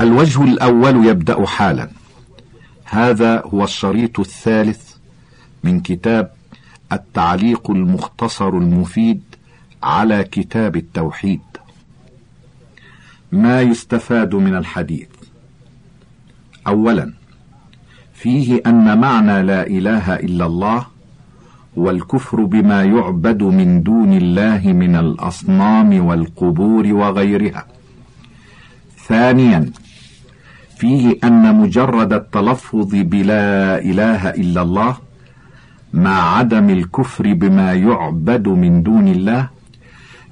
الوجه الأول يبدأ حالا. هذا هو الشريط الثالث من كتاب التعليق المختصر المفيد على كتاب التوحيد. ما يستفاد من الحديث؟ اولا فيه أن معنى لا إله إلا الله والكفر بما يعبد من دون الله من الأصنام والقبور وغيرها. ثانيا فيه أن مجرد التلفظ بلا إله إلا الله مع عدم الكفر بما يعبد من دون الله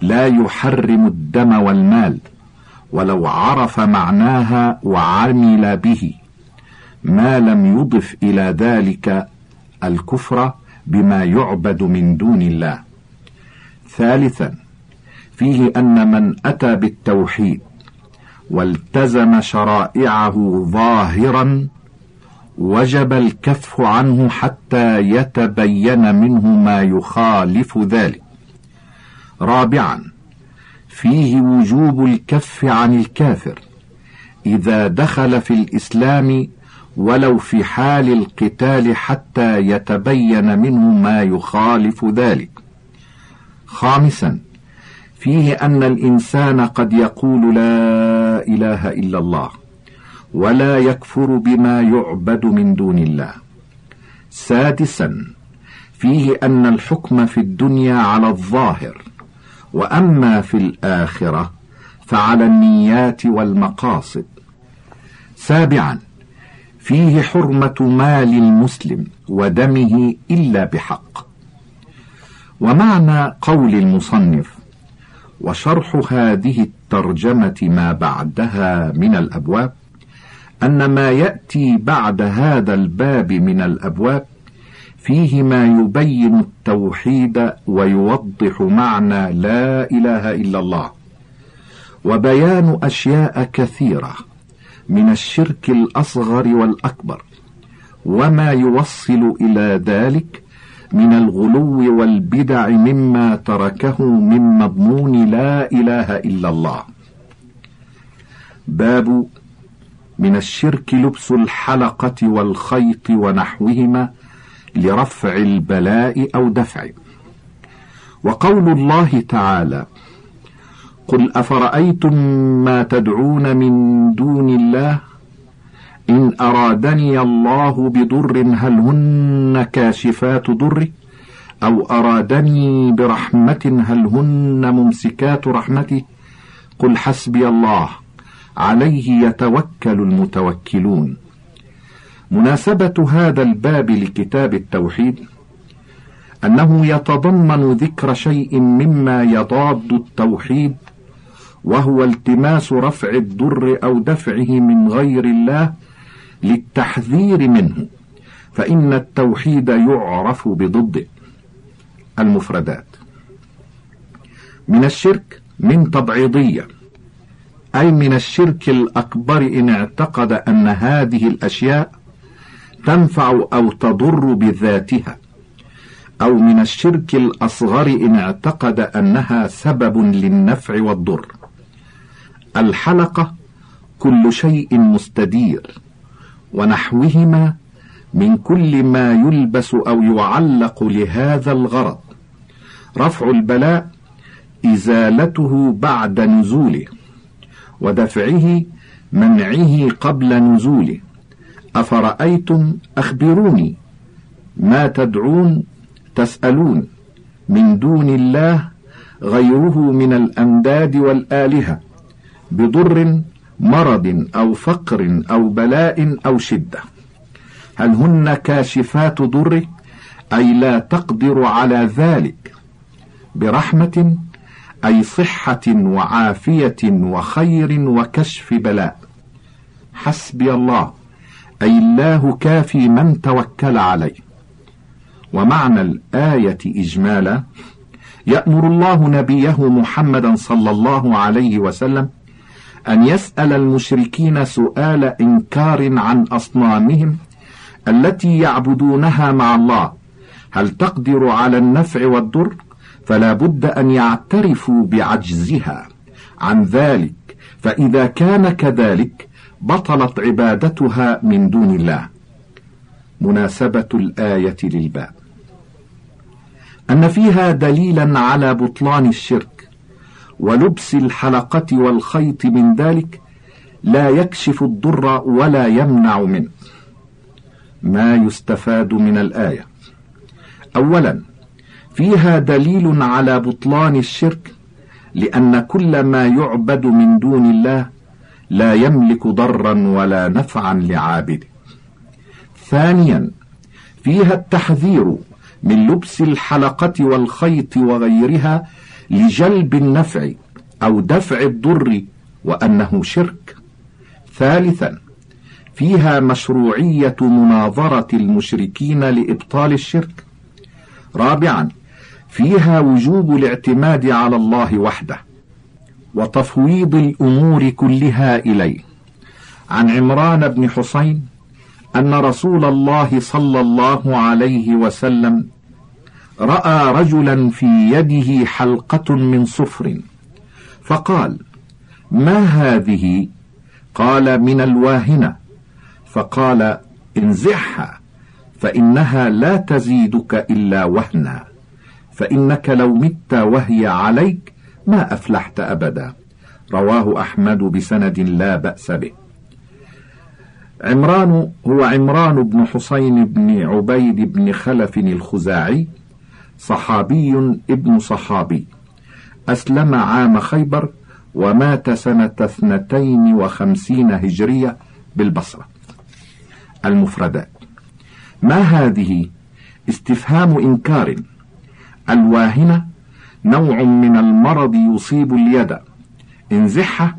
لا يحرم الدم والمال ولو عرف معناها وعمل به ما لم يضف إلى ذلك الكفر بما يعبد من دون الله. ثالثا فيه أن من أتى بالتوحيد والتزم شرائعه ظاهرا وجب الكف عنه حتى يتبين منه ما يخالف ذلك. رابعا فيه وجوب الكف عن الكافر. إذا دخل في الإسلام ولو في حال القتال حتى يتبين منه ما يخالف ذلك. خامسا فيه أن الإنسان قد يقول لا إله إلا الله ولا يكفر بما يعبد من دون الله. سادسا فيه أن الحكم في الدنيا على الظاهر وأما في الآخرة فعلى النيات والمقاصد. سابعا فيه حرمة مال المسلم ودمه إلا بحق. ومعنى قول المصنف وشرح هذه الترجمة ما بعدها من الأبواب أن ما يأتي بعد هذا الباب من الأبواب فيه ما يبين التوحيد ويوضح معنى لا إله إلا الله وبيان أشياء كثيرة من الشرك الأصغر والأكبر وما يوصل إلى ذلك من الغلو والبدع مما تركه من مضمون لا إله إلا الله. باب من الشرك لبس الحلقة والخيط ونحوهما لرفع البلاء أو دفعه وقول الله تعالى قل أفرأيتم ما تدعون من دون الله إن أرادني الله بضر هل هن كاشفات ضره؟ أو أرادني برحمة هل هن ممسكات رحمته؟ قل حسبي الله عليه يتوكل المتوكلون. مناسبة هذا الباب لكتاب التوحيد أنه يتضمن ذكر شيء مما يضاد التوحيد وهو التماس رفع الضر أو دفعه من غير الله للتحذير منه فإن التوحيد يعرف بضده. المفردات. من الشرك من تبعيضيه أي من الشرك الأكبر إن اعتقد أن هذه الأشياء تنفع أو تضر بذاتها أو من الشرك الأصغر إن اعتقد أنها سبب للنفع والضر. الحلقة كل شيء مستدير. ونحوهما من كل ما يلبس أو يعلق لهذا الغرض. رفع البلاء إزالته بعد نزوله ودفعه منعه قبل نزوله. أفرأيتم أخبروني ما تدعون تسألون من دون الله غيره من الأنداد والآلهة بضر مرض أو فقر أو بلاء أو شدة. هل هن كاشفات ضره أي لا تقدر على ذلك. برحمة أي صحة وعافية وخير وكشف بلاء. حسبي الله أي الله كافي من توكل عليه. ومعنى الآية إجمالا يأمر الله نبيه محمدا صلى الله عليه وسلم أن يسأل المشركين سؤال إنكار عن أصنامهم التي يعبدونها مع الله. هل تقدر على النفع والضر؟ فلا بد أن يعترفوا بعجزها. عن ذلك فإذا كان كذلك بطلت عبادتها من دون الله. مناسبة الآية للباب. أن فيها دليلا على بطلان الشرك. ولبس الحلقة والخيط من ذلك لا يكشف الضر ولا يمنع منه. ما يستفاد من الآية. أولا فيها دليل على بطلان الشرك لأن كل ما يعبد من دون الله لا يملك ضرا ولا نفعا لعابده. ثانيا فيها التحذير من لبس الحلقة والخيط وغيرها لجلب النفع أو دفع الضر وأنه شرك. ثالثا فيها مشروعية مناظرة المشركين لإبطال الشرك. رابعا فيها وجوب الاعتماد على الله وحده وتفويض الأمور كلها إليه. عن عمران بن حسين أن رسول الله صلى الله عليه وسلم رأى رجلا في يده حلقة من صفر. فقال ما هذه؟ قال من الواهنة. فقال انزعها فإنها لا تزيدك إلا وهنا. فإنك لو مت وهي عليك ما أفلحت أبدا. رواه أحمد بسند لا بأس به. عمران هو عمران بن حسين بن عبيد بن خلف الخزاعي صحابي ابن صحابي. أسلم عام خيبر ومات سنة اثنتين وخمسين هجرية بالبصرة. المفردات. ما هذه؟ استفهام إنكار. الواهنة نوع من المرض يصيب اليد. انزحها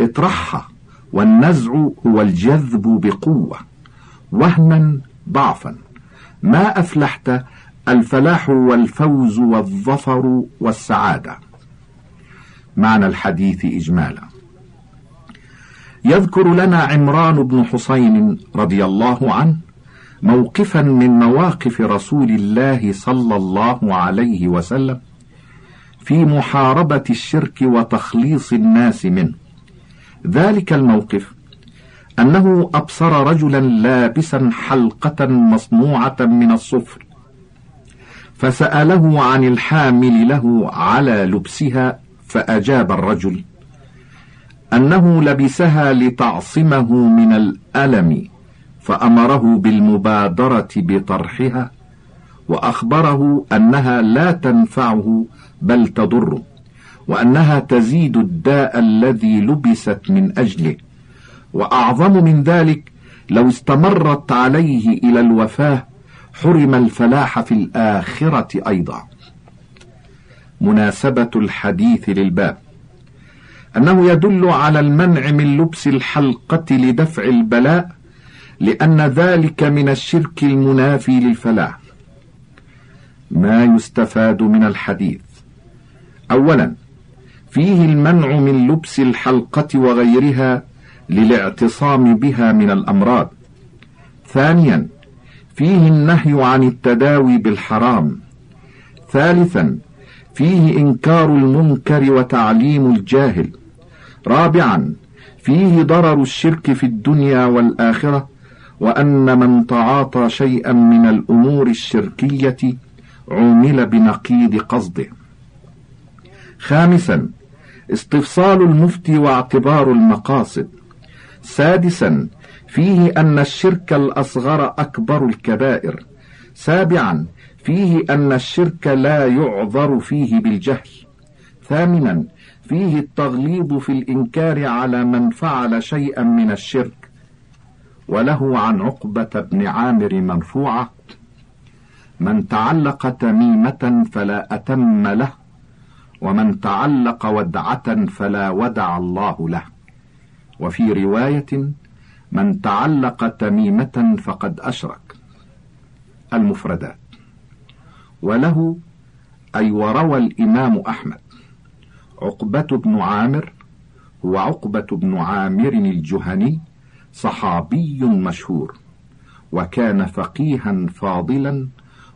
اطرحها والنزع هو الجذب بقوة. وهنا ضعفا. ما أفلحت الفلاح والفوز والظفر والسعادة. معنى الحديث إجمالا. يذكر لنا عمران بن حسين رضي الله عنه موقفا من مواقف رسول الله صلى الله عليه وسلم في محاربة الشرك وتخليص الناس منه. ذلك الموقف أنه أبصر رجلا لابسا حلقة مصنوعة من الصفر فسأله عن الحامل له على لبسها فأجاب الرجل أنه لبسها لتعصمه من الألم فأمره بالمبادرة بطرحها وأخبره أنها لا تنفعه بل تضره وأنها تزيد الداء الذي لبست من أجله وأعظم من ذلك لو استمرت عليه إلى الوفاة حرم الفلاح في الآخرة أيضا. مناسبة الحديث للباب. أنه يدل على المنع من لبس الحلقة لدفع البلاء لأن ذلك من الشرك المنافي للفلاح. ما يستفاد من الحديث؟ أولا فيه المنع من لبس الحلقة وغيرها للاعتصام بها من الأمراض. ثانيا فيه النهي عن التداوي بالحرام. ثالثا فيه إنكار المنكر وتعليم الجاهل. رابعا فيه ضرر الشرك في الدنيا والآخرة وأن من تعاطى شيئا من الأمور الشركية عومل بنقيض قصده. خامسا استفصال المفتي واعتبار المقاصد. سادسا فيه أن الشرك الأصغر أكبر الكبائر. سابعا فيه أن الشرك لا يعذر فيه بالجهل. ثامنا فيه التغليظ في الإنكار على من فعل شيئا من الشرك. وله عن عقبة بن عامر مرفوعة من تعلق تميمة فلا أتم له ومن تعلق ودعة فلا ودع الله له وفي رواية من تعلق تميمة فقد أشرك. المفردات. وله أي وروى الإمام أحمد عقبة بن عامر هو عقبة بن عامر الجهني صحابي مشهور وكان فقيها فاضلا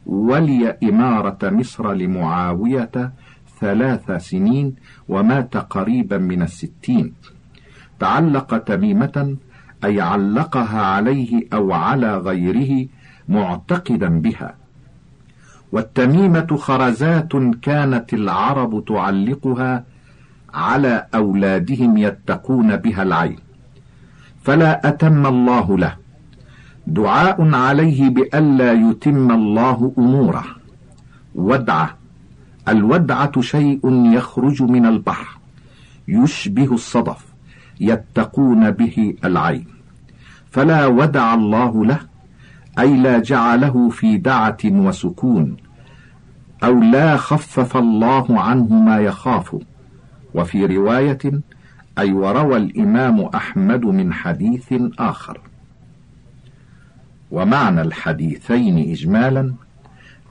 ولي إمارة مصر لمعاوية ثلاث سنين ومات قريبا من الستين. تعلق تميمة أي علقها عليه أو على غيره معتقدا بها. والتميمة خرزات كانت العرب تعلقها على أولادهم يتقون بها العين. فلا أتم الله له. دعاء عليه بألا يتم الله أموره. ودعة. الودعة شيء يخرج من البحر. يشبه الصدف. يتقون به العين. فلا ودع الله له أي لا جعله في دعة وسكون أو لا خفف الله عنه ما يخاف. وفي رواية أي وروى الإمام أحمد من حديث آخر. ومعنى الحديثين إجمالا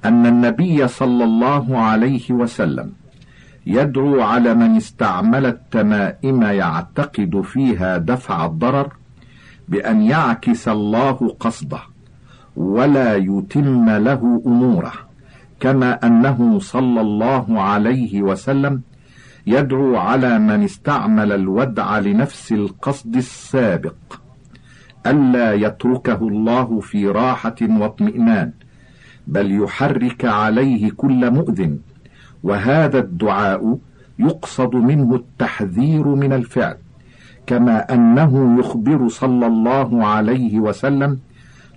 أن النبي صلى الله عليه وسلم يدعو على من استعمل التمائم يعتقد فيها دفع الضرر بأن يعكس الله قصده ولا يتم له أموره كما أنه صلى الله عليه وسلم يدعو على من استعمل الودع لنفس القصد السابق ألا يتركه الله في راحة واطمئنان بل يحرك عليه كل مؤذن وهذا الدعاء يقصد منه التحذير من الفعل. كما أنه يخبر صلى الله عليه وسلم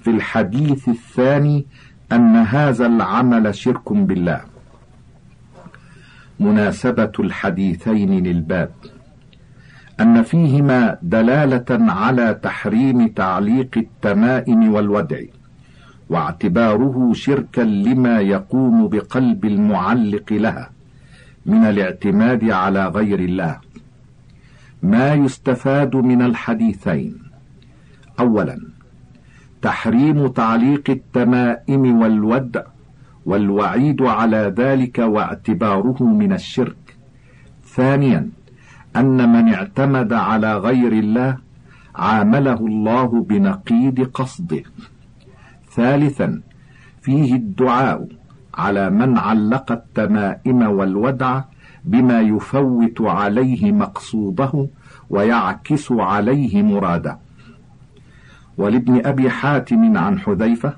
في الحديث الثاني أن هذا العمل شرك بالله. مناسبة الحديثين للباب. أن فيهما دلالة على تحريم تعليق التمائم والودع واعتباره شركا لما يقوم بقلب المعلق لها من الاعتماد على غير الله. ما يستفاد من الحديثين. اولا تحريم تعليق التمائم والودع والوعيد على ذلك واعتباره من الشرك. ثانيا أن من اعتمد على غير الله عامله الله بنقيض قصده. ثالثا فيه الدعاء على من علق التمائم والودع بما يفوت عليه مقصوده ويعكس عليه مراده. ولابن أبي حاتم عن حذيفة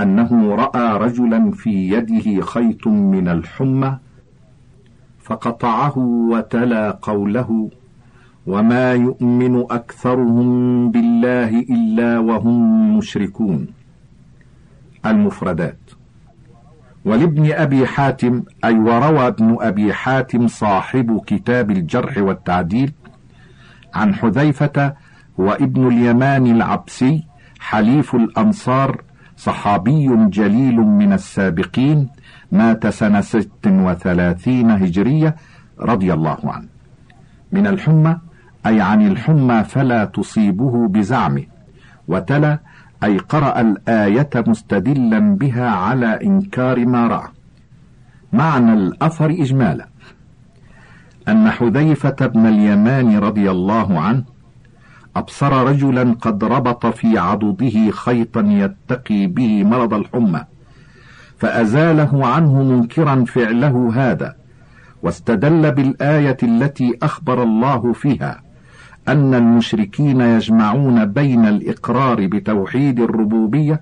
أنه رأى رجلا في يده خيط من الحمى فقطعه وتلا قوله وما يؤمن أكثرهم بالله إلا وهم مشركون. المفردات ولابن أبي حاتم أي وروى ابن أبي حاتم صاحب كتاب الجرح والتعديل عن حذيفة وابن اليمان العبسي حليف الأنصار صحابي جليل من السابقين مات سنة ست وثلاثين هجرية رضي الله عنه. من الحمى أي عن الحمى فلا تصيبه بزعمه وتلا أي قرأ الآية مستدلا بها على إنكار ما رأى. معنى الأثر إجمالا. أن حذيفة بن اليمان رضي الله عنه أبصر رجلا قد ربط في عضده خيطا يتقي به مرض الحمى فأزاله عنه منكرا فعله هذا واستدل بالآية التي أخبر الله فيها. أن المشركين يجمعون بين الإقرار بتوحيد الربوبية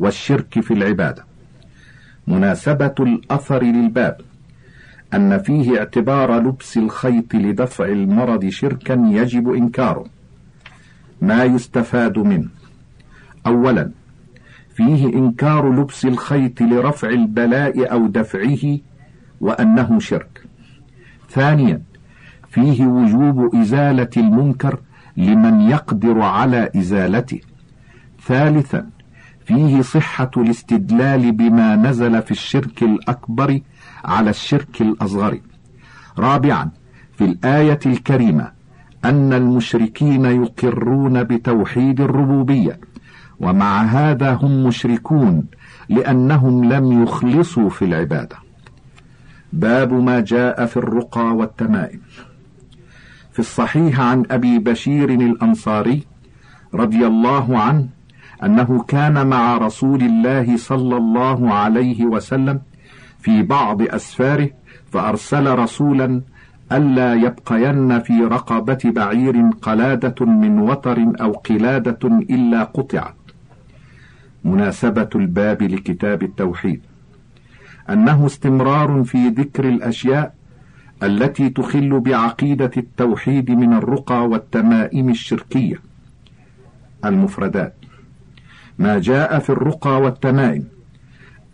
والشرك في العبادة. مناسبة الأثر للباب أن فيه اعتبار لبس الخيط لدفع المرض شركا يجب إنكاره. ما يستفاد منه: أولا فيه إنكار لبس الخيط لرفع البلاء أو دفعه وأنه شرك. ثانيا فيه وجوب إزالة المنكر لمن يقدر على إزالته. ثالثا فيه صحة الاستدلال بما نزل في الشرك الأكبر على الشرك الأصغر. رابعا في الآية الكريمة أن المشركين يقرون بتوحيد الربوبية ومع هذا هم مشركون لأنهم لم يخلصوا في العبادة. باب ما جاء في الرقى والتمائم. في الصحيح عن أبي بشير الأنصاري رضي الله عنه أنه كان مع رسول الله صلى الله عليه وسلم في بعض أسفاره فأرسل رسولا ألا يبقين في رقبة بعير قلادة من وتر أو قلادة إلا قطعت. مناسبة الباب لكتاب التوحيد. أنه استمرار في ذكر الأشياء التي تخل بعقيدة التوحيد من الرقى والتمائم الشركية. المفردات. ما جاء في الرقى والتمائم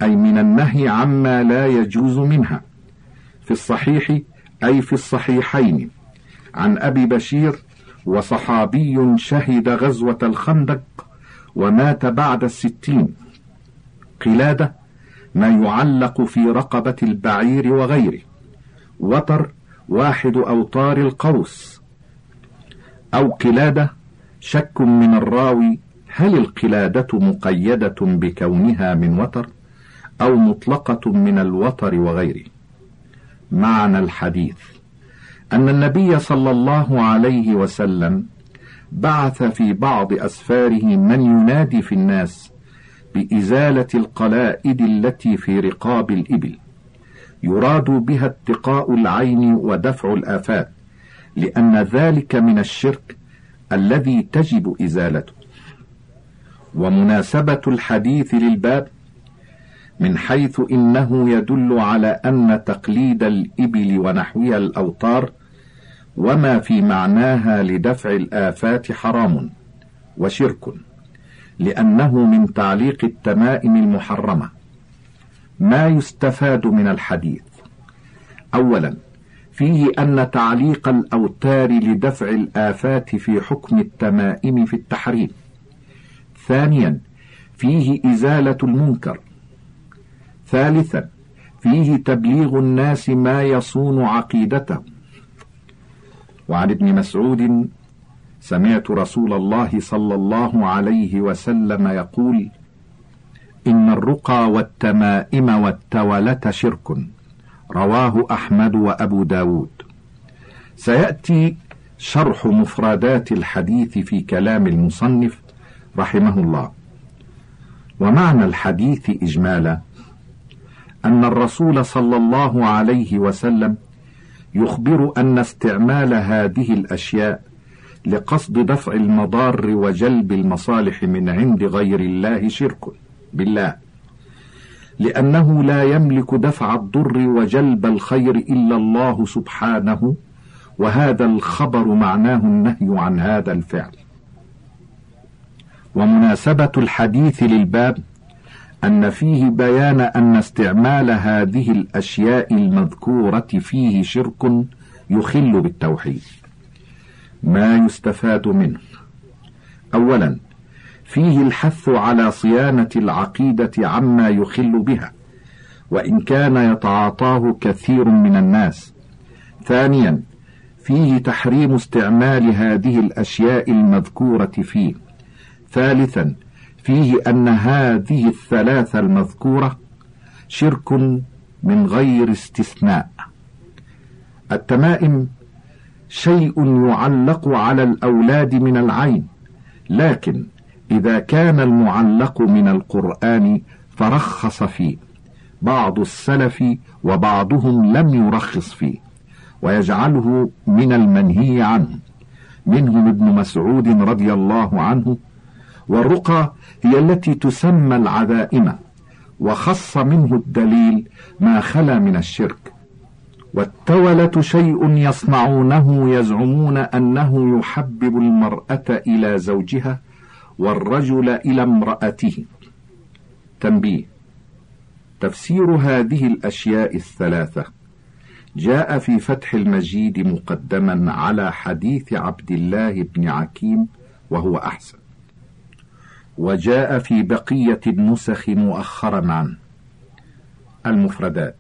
أي من النهي عما لا يجوز منها. في الصحيح أي في الصحيحين. عن أبي بشير وصحابي شهد غزوة الخندق ومات بعد الستين. قلادة ما يعلق في رقبة البعير وغيره. وتر واحد أوتار القوس أو قلادة شك من الراوي هل القلادة مقيدة بكونها من وتر أو مطلقة من الوتر وغيره؟ معنى الحديث أن النبي صلى الله عليه وسلم بعث في بعض أسفاره من ينادي في الناس بإزالة القلائد التي في رقاب الإبل. يراد بها اتقاء العين ودفع الآفات لأن ذلك من الشرك الذي تجب إزالته. ومناسبة الحديث للباب من حيث إنه يدل على أن تقليد الإبل ونحوها الأوتار وما في معناها لدفع الآفات حرام وشرك لأنه من تعليق التمائم المحرمة. ما يستفاد من الحديث. أولا فيه أن تعليق الأوتار لدفع الآفات في حكم التمائم في التحريم. ثانيا فيه إزالة المنكر. ثالثا فيه تبليغ الناس ما يصون عقيدتهم. وعن ابن مسعود سمعت رسول الله صلى الله عليه وسلم يقول إن الرقى والتمائم والتولة شرك. رواه أحمد وأبو داود. سيأتي شرح مفردات الحديث في كلام المصنف رحمه الله. ومعنى الحديث إجمالا أن الرسول صلى الله عليه وسلم يخبر أن استعمال هذه الأشياء لقصد دفع المضار وجلب المصالح من عند غير الله شرك. بالله. لأنه لا يملك دفع الضر وجلب الخير إلا الله سبحانه وهذا الخبر معناه النهي عن هذا الفعل. ومناسبة الحديث للباب أن فيه بيان أن استعمال هذه الأشياء المذكورة فيه شرك يخل بالتوحيد. ما يستفاد منه؟ أولا فيه الحث على صيانة العقيدة عما يخل بها وإن كان يتعاطاه كثير من الناس. ثانيا فيه تحريم استعمال هذه الأشياء المذكورة فيه. ثالثا فيه أن هذه الثلاثة المذكورة شرك من غير استثناء. التمائم شيء يعلق على الأولاد من العين لكن إذا كان المعلق من القرآن فرخص فيه. بعض السلف وبعضهم لم يرخص فيه. ويجعله من المنهي عنه. منهم ابن مسعود رضي الله عنه. والرقى هي التي تسمى العذائم. وخص منه الدليل ما خلا من الشرك. والتولة شيء يصنعونه يزعمون أنه يحبب المرأة إلى زوجها والرجل إلى امرأته. تنبيه. تفسير هذه الأشياء الثلاثة. جاء في فتح المجيد مقدما على حديث عبد الله بن عكيم وهو أحسن. وجاء في بقية النسخ مؤخرا. عنه المفردات.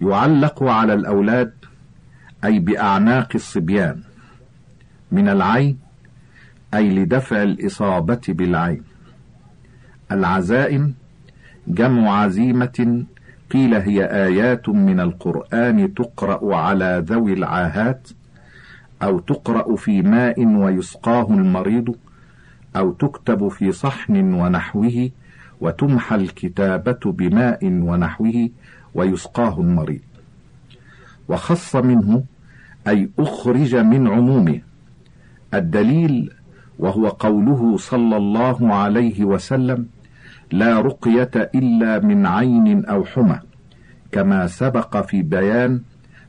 يعلق على الأولاد أي بأعناق الصبيان من العين أي لدفع الإصابة بالعين. العزائم جمع عزيمة قيل هي آيات من القرآن تقرأ على ذوي العاهات أو تقرأ في ماء ويسقاه المريض أو تكتب في صحن ونحوه وتمحى الكتابة بماء ونحوه ويسقاه المريض. وخص منه أي أخرج من عمومه. الدليل وهو قوله صلى الله عليه وسلم لا رقية إلا من عين أو حمى كما سبق في بيان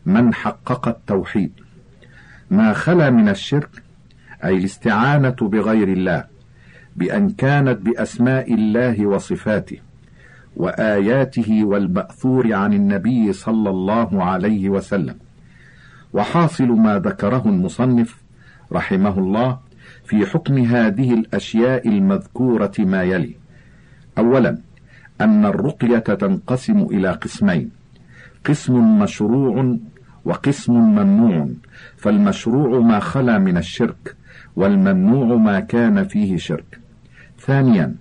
من حقق التوحيد. ما خلا من الشرك أي الاستعانة بغير الله بأن كانت بأسماء الله وصفاته وآياته والمأثور عن النبي صلى الله عليه وسلم. وحاصل ما ذكره المصنف رحمه الله في حكم هذه الأشياء المذكورة ما يلي. أولا أن الرقية تنقسم إلى قسمين قسم مشروع وقسم ممنوع. فالمشروع ما خلا من الشرك والممنوع ما كان فيه شرك. ثانيا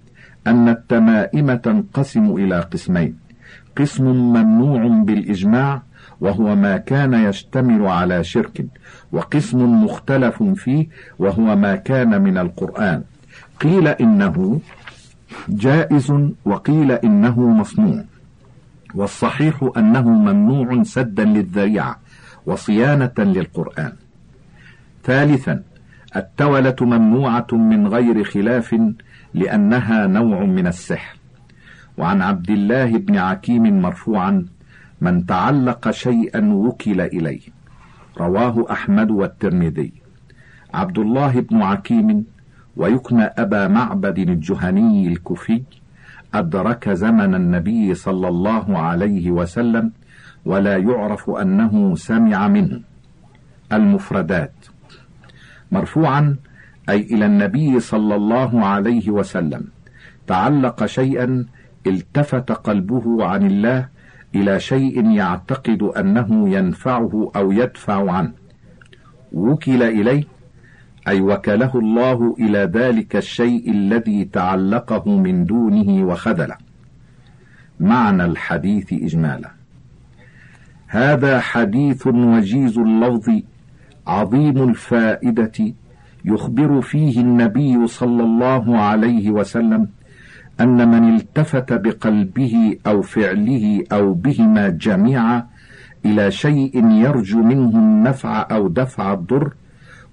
أن التمائم تنقسم إلى قسمين قسم ممنوع بالإجماع وهو ما كان يشتمل على شرك وقسم مختلف فيه وهو ما كان من القرآن. قيل إنه جائز وقيل إنه مصنوع. والصحيح أنه ممنوع سدا للذريعة وصيانة للقرآن. ثالثا التولة ممنوعة من غير خلاف لأنها نوع من السحر. وعن عبد الله بن عكيم مرفوعا من تعلق شيئا وكل إليه. رواه أحمد والترمذي. عبد الله بن عكيم ويكنى أبا معبد الجهني الكوفي أدرك زمن النبي صلى الله عليه وسلم ولا يعرف أنه سمع منه. المفردات. مرفوعا أي إلى النبي صلى الله عليه وسلم. تعلق شيئا التفت قلبه عن الله إلى شيء يعتقد أنه ينفعه أو يدفع عنه. وكل إليه أي وكله الله إلى ذلك الشيء الذي تعلقه من دونه وخذله. معنى الحديث إجمالا. هذا حديث وجيز اللفظ عظيم الفائدة يخبر فيه النبي صلى الله عليه وسلم أن من التفت بقلبه أو فعله أو بهما جميعا إلى شيء يرجو منه النفع أو دفع الضر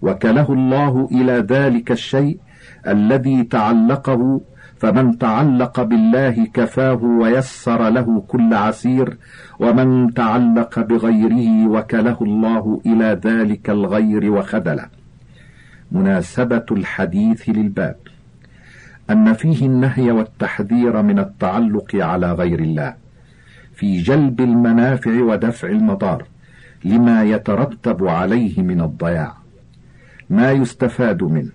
وكله الله إلى ذلك الشيء الذي تعلقه فمن تعلق بالله كفاه ويسر له كل عسير ومن تعلق بغيره وكله الله إلى ذلك الغير وخذله. مناسبة الحديث للباب. أن فيه النهي والتحذير من التعلق على غير الله في جلب المنافع ودفع المضار لما يترتب عليه من الضياع. ما يستفاد منه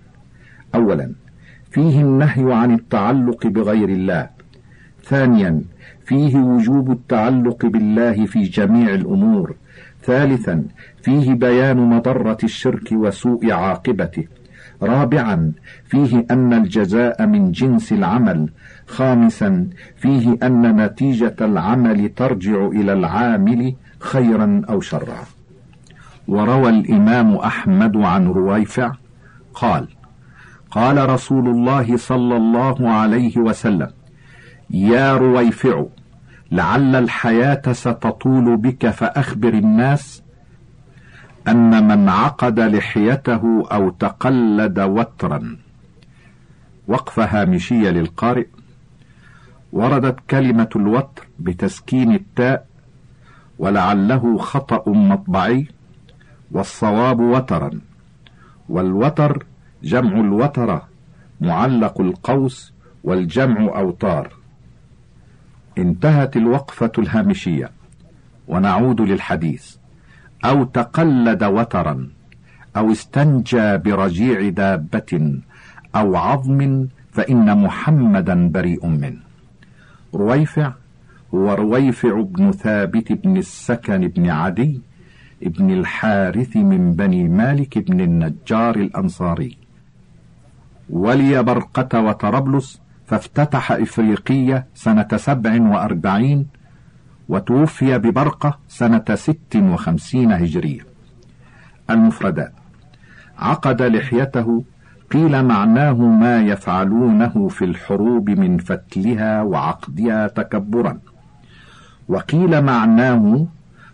أولا فيه النهي عن التعلق بغير الله. ثانيا فيه وجوب التعلق بالله في جميع الأمور. ثالثا فيه بيان مضرة الشرك وسوء عاقبته. رابعا فيه أن الجزاء من جنس العمل. خامسا فيه أن نتيجة العمل ترجع إلى العامل خيرا أو شرا. وروى الإمام أحمد عن رويفع قال قال رسول الله صلى الله عليه وسلم يا رويفع لعل الحياة ستطول بك فأخبر الناس أن من عقد لحيته أو تقلد وترا. وقفة هامشية للقارئ. وردت كلمة الوتر بتسكين التاء ولعله خطأ مطبعي والصواب وترا. والوتر جمع الوترة معلق القوس والجمع أوتار. انتهت الوقفة الهامشية ونعود للحديث. أو تقلد وترا أو استنجى برجيع دابة أو عظم فإن محمدا بريء منه. رويفع هو رويفع بن ثابت بن السكن بن عدي ابن الحارث من بني مالك بن النجار الأنصاري. ولي برقة وطربلس فافتتح إفريقية سنة سبع وأربعين وتوفي ببرقة سنة ست وخمسين هجرية. المفردات. عقد لحيته قيل معناه ما يفعلونه في الحروب من فتلها وعقدها تكبرا. وقيل معناه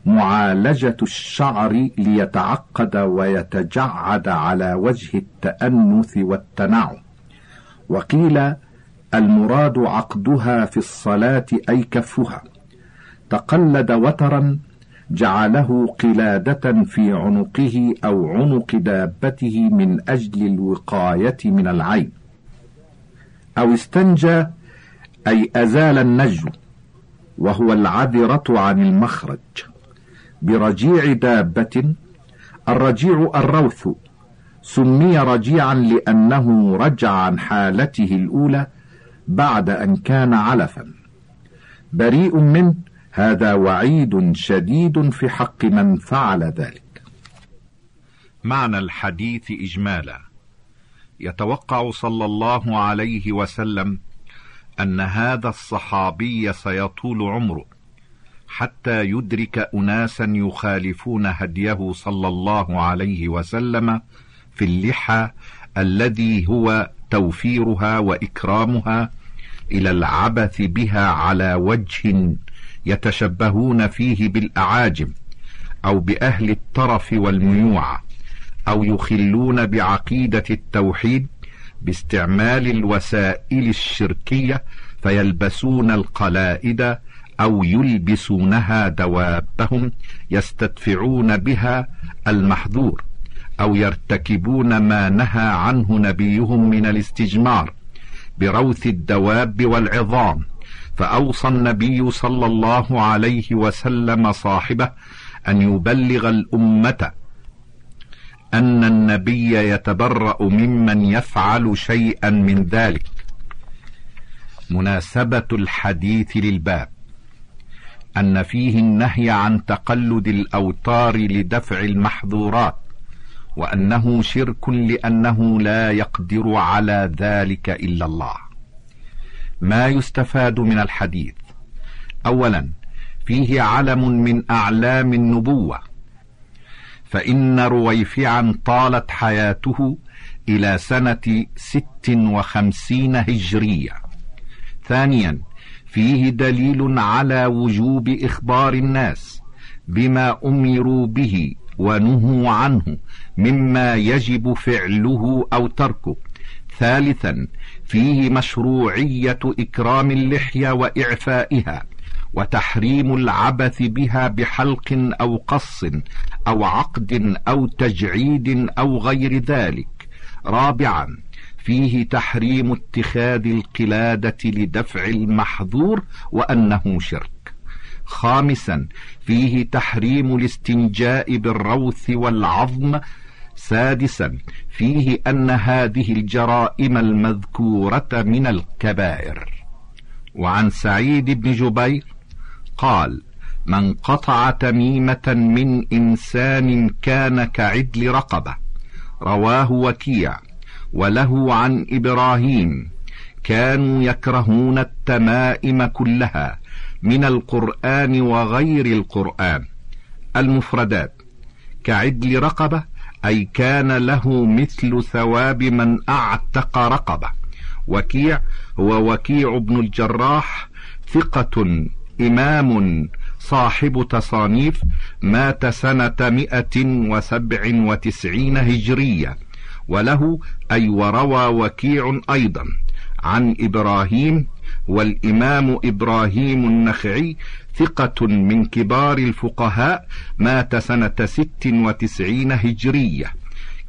معالجة الشعر ليتعقد ويتجعد على وجه التأنث والتنعم وقيل المراد عقدها في الصلاة أي كفها تقلد وترا جعله قلادة في عنقه أو عنق دابته من أجل الوقاية من العين. أو استنجى أي أزال النجو وهو العذرة عن المخرج. برجيع دابة الرجيع الروث سمي رجيعا لأنه رجع عن حالته الأولى بعد أن كان علفا. بريء منه هذا وعيد شديد في حق من فعل ذلك. معنى الحديث إجمالا. يتوقع صلى الله عليه وسلم أن هذا الصحابي سيطول عمره حتى يدرك أناسا يخالفون هديه صلى الله عليه وسلم في اللحى الذي هو توفيرها وإكرامها إلى العبث بها على وجه يتشبهون فيه بالأعاجم أو بأهل الطرف والميوعة أو يخلون بعقيدة التوحيد باستعمال الوسائل الشركية فيلبسون القلائد أو يلبسونها دوابهم يستدفعون بها المحذور أو يرتكبون ما نهى عنه نبيهم من الاستجمار بروث الدواب والعظام فأوصى النبي صلى الله عليه وسلم صاحبه أن يبلغ الأمة أن النبي يتبرأ ممن يفعل شيئا من ذلك. مناسبة الحديث للباب. أن فيه النهي عن تقلد الأوتار لدفع المحظورات وأنه شرك لأنه لا يقدر على ذلك إلا الله. ما يستفاد من الحديث. أولا فيه علم من أعلام النبوة. فإن رويفعا طالت حياته إلى سنة ست وخمسين هجرية. ثانيا فيه دليل على وجوب إخبار الناس بما أمروا به ونهوا عنه مما يجب فعله أو تركه. ثالثا فيه مشروعية إكرام اللحية وإعفائها وتحريم العبث بها بحلق أو قص أو عقد أو تجعيد أو غير ذلك. رابعا فيه تحريم اتخاذ القلادة لدفع المحظور وأنه شرك. خامسا فيه تحريم الاستنجاء بالروث والعظم سادسا فيه أن هذه الجرائم المذكورة من الكبائر. وعن سعيد بن جبير قال من قطع تميمة من إنسان كان كعدل رقبة رواه وكيع وله عن إبراهيم كانوا يكرهون التمائم كلها من القرآن وغير القرآن المفردات كعدل رقبة أي كان له مثل ثواب من أعتق رقبة. وكيع هو وكيع بن الجراح ثقة إمام صاحب تصانيف مات سنة مئة وسبع وتسعين هجرية. وله أي وروى وكيع أيضا عن إبراهيم والإمام إبراهيم النخعي ثقة من كبار الفقهاء مات سنة ست وتسعين هجرية.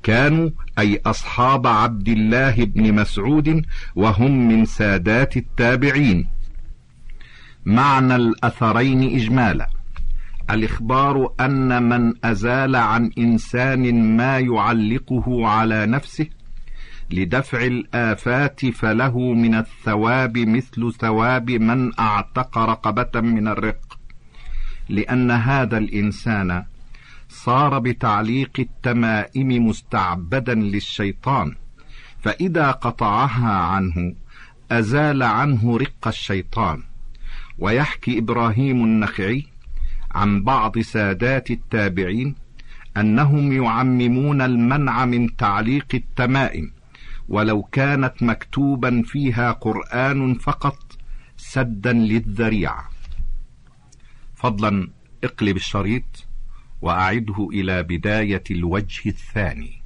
كانوا أي أصحاب عبد الله بن مسعود وهم من سادات التابعين. معنى الأثرين إجمالا. الإخبار أن من أزال عن إنسان ما يعلقه على نفسه لدفع الآفات فله من الثواب مثل ثواب من أعتق رقبة من الرق. لأن هذا الإنسان صار بتعليق التمائم مستعبدا للشيطان فإذا قطعها عنه أزال عنه رق الشيطان. ويحكي إبراهيم النخعي عن بعض سادات التابعين أنهم يعممون المنع من تعليق التمائم ولو كانت مكتوبا فيها قرآن فقط سدا للذريعة. فضلا اقلب الشريط وأعده إلى بداية الوجه الثاني.